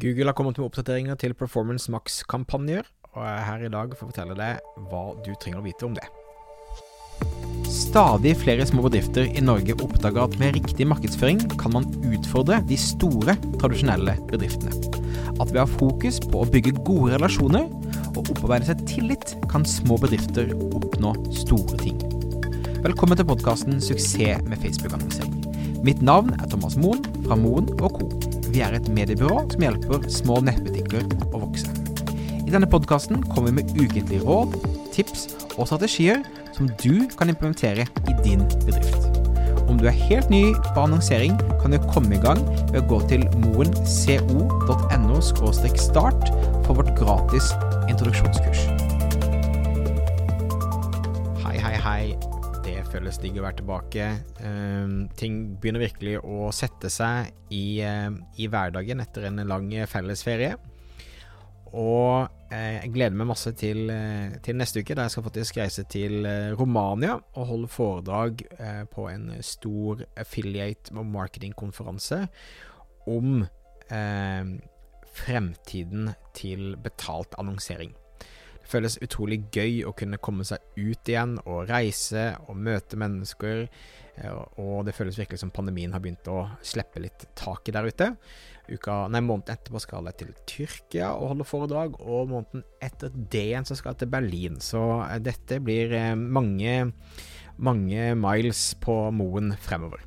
Google har kommet med oppdateringer til Performance Max-kampanjer, og jeg er her i dag for å fortelle deg hva du trenger å vite om det. Stadig flere små bedrifter i Norge oppdager at med riktig markedsføring kan man utfordre de store, tradisjonelle bedriftene. At ved å ha fokus på å bygge gode relasjoner og opparbeide seg tillit, kan små bedrifter oppnå store ting. Velkommen til podkasten 'Suksess med Facebook-annonsering'. Mitt navn er Thomas Moen fra Moen Co. Vi er et mediebyrå som hjelper små nettbutikker å vokse. I denne podkasten kommer vi med ukentlige råd, tips og strategier som du kan implementere i din bedrift. Om du er helt ny på annonsering, kan du komme i gang ved å gå til moenco.no start for vårt gratis introduksjonskurs. Hei, hei, hei. Det føles digg å være tilbake. Um, ting begynner virkelig å sette seg i, uh, i hverdagen etter en lang fellesferie. Og uh, jeg gleder meg masse til, uh, til, neste uke, da jeg skal faktisk reise til Romania og holde foredrag på en stor affiliate- og marketingkonferanse om fremtiden til betalt annonsering. Det føles utrolig gøy å kunne komme seg ut igjen og reise og møte mennesker. Eh, og det føles virkelig som pandemien har begynt å slippe litt taket der ute. Uka, nei, Måneden etterpå skal jeg til Tyrkia og holde foredrag, og måneden etter det igjen så skal jeg til Berlin. Så eh, dette blir eh, mange, mange miles på Moen fremover.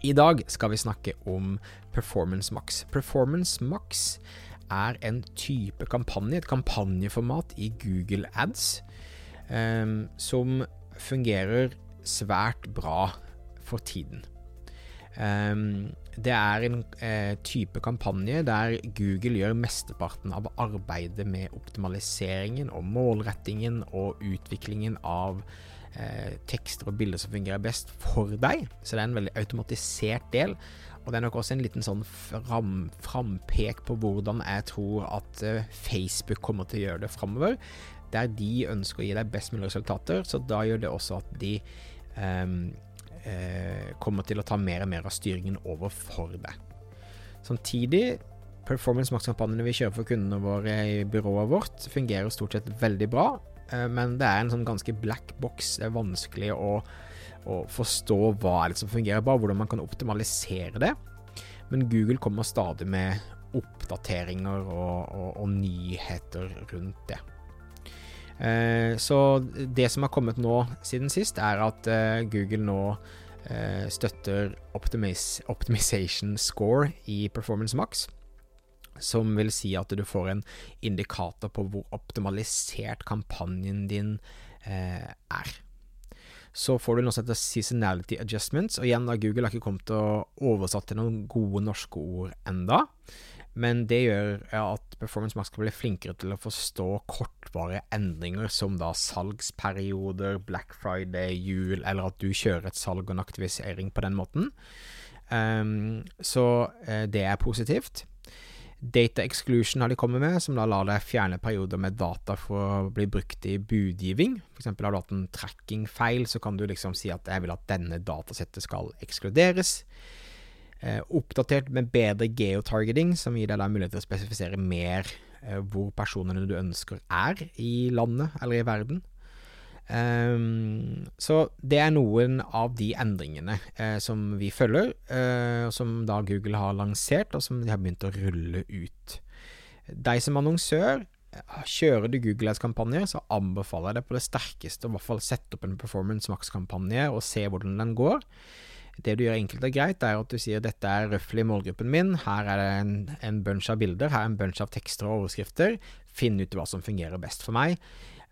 I dag skal vi snakke om Performance Max. Performance Max er en type kampanje, et kampanjeformat i Google Ads, um, som fungerer svært bra for tiden. Um, det er en eh, type kampanje der Google gjør mesteparten av arbeidet med optimaliseringen og målrettingen og utviklingen av eh, tekster og bilder som fungerer best for deg. Så det er en veldig automatisert del og det er nok også en liten sånn fram, frampek på hvordan jeg tror at uh, Facebook kommer til å gjøre det framover. Der de ønsker å gi deg best mulig resultater, så da gjør det også at de um, uh, kommer til å ta mer og mer av styringen over for deg. Samtidig, performance max-kampanjene vi kjører for kundene våre i byrået vårt, fungerer stort sett veldig bra, uh, men det er en sånn ganske black box. Det er vanskelig å og forstå hva er det som fungerer bra, hvordan man kan optimalisere det. Men Google kommer stadig med oppdateringer og, og, og nyheter rundt det. Eh, så det som har kommet nå siden sist, er at eh, Google nå eh, støtter optimis optimization score i Performance Max. Som vil si at du får en indikator på hvor optimalisert kampanjen din eh, er så får du noe som heter seasonality adjustments. Og igjen, da Google har ikke kommet til å oversatt noen gode norske ord enda. Men det gjør at Performance Max skal bli flinkere til å forstå kortvarige endringer, som da salgsperioder, Black Friday, jul, eller at du kjører et salg og en aktivisering på den måten. Um, så uh, det er positivt. Data exclusion har de kommet med, som da lar deg fjerne perioder med data for å bli brukt i budgivning. F.eks. har du hatt en tracking-feil, så kan du liksom si at jeg vil at denne datasettet skal ekskluderes. Eh, oppdatert med bedre geotargeting, som gir deg da mulighet til å spesifisere mer eh, hvor personene du ønsker er i landet eller i verden. Um, så det er noen av de endringene uh, som vi følger, uh, som da Google har lansert, og som de har begynt å rulle ut. Deg som annonsør, kjører du Google Ads-kampanjer, så anbefaler jeg deg på det sterkeste å i hvert fall sette opp en Performance Max-kampanje og se hvordan den går. Det du gjør enkelt og greit, er at du sier dette er røftlig målgruppen min, her er det en, en bunch av bilder, her er en bunch av tekster og overskrifter, finn ut hva som fungerer best for meg.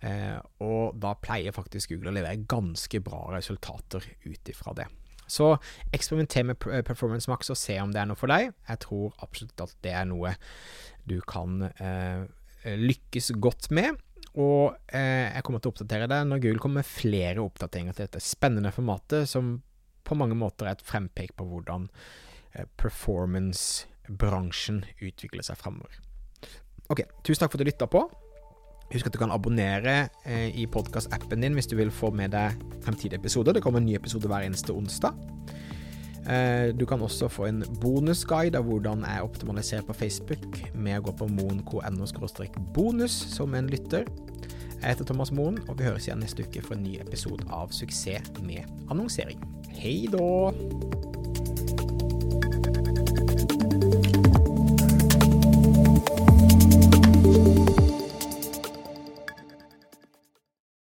Eh, og da pleier faktisk Google å levere ganske bra resultater ut ifra det. Så eksperimenter med Performance Max og se om det er noe for deg. Jeg tror absolutt at det er noe du kan eh, lykkes godt med. Og eh, jeg kommer til å oppdatere deg når Google kommer med flere oppdateringer til dette spennende formatet, som på mange måter er et frempek på hvordan eh, performance-bransjen utvikler seg fremover. Ok, tusen takk for at du lytta på. Husk at du kan abonnere eh, i podkast-appen din hvis du vil få med deg fremtidige episoder. Det kommer en ny episode hver eneste onsdag. Eh, du kan også få en bonusguide av hvordan jeg optimaliserer på Facebook med å gå på moen.no bonus som en lytter. Jeg heter Thomas Moen, og vi høres igjen neste uke for en ny episode av Suksess med annonsering. Hei da!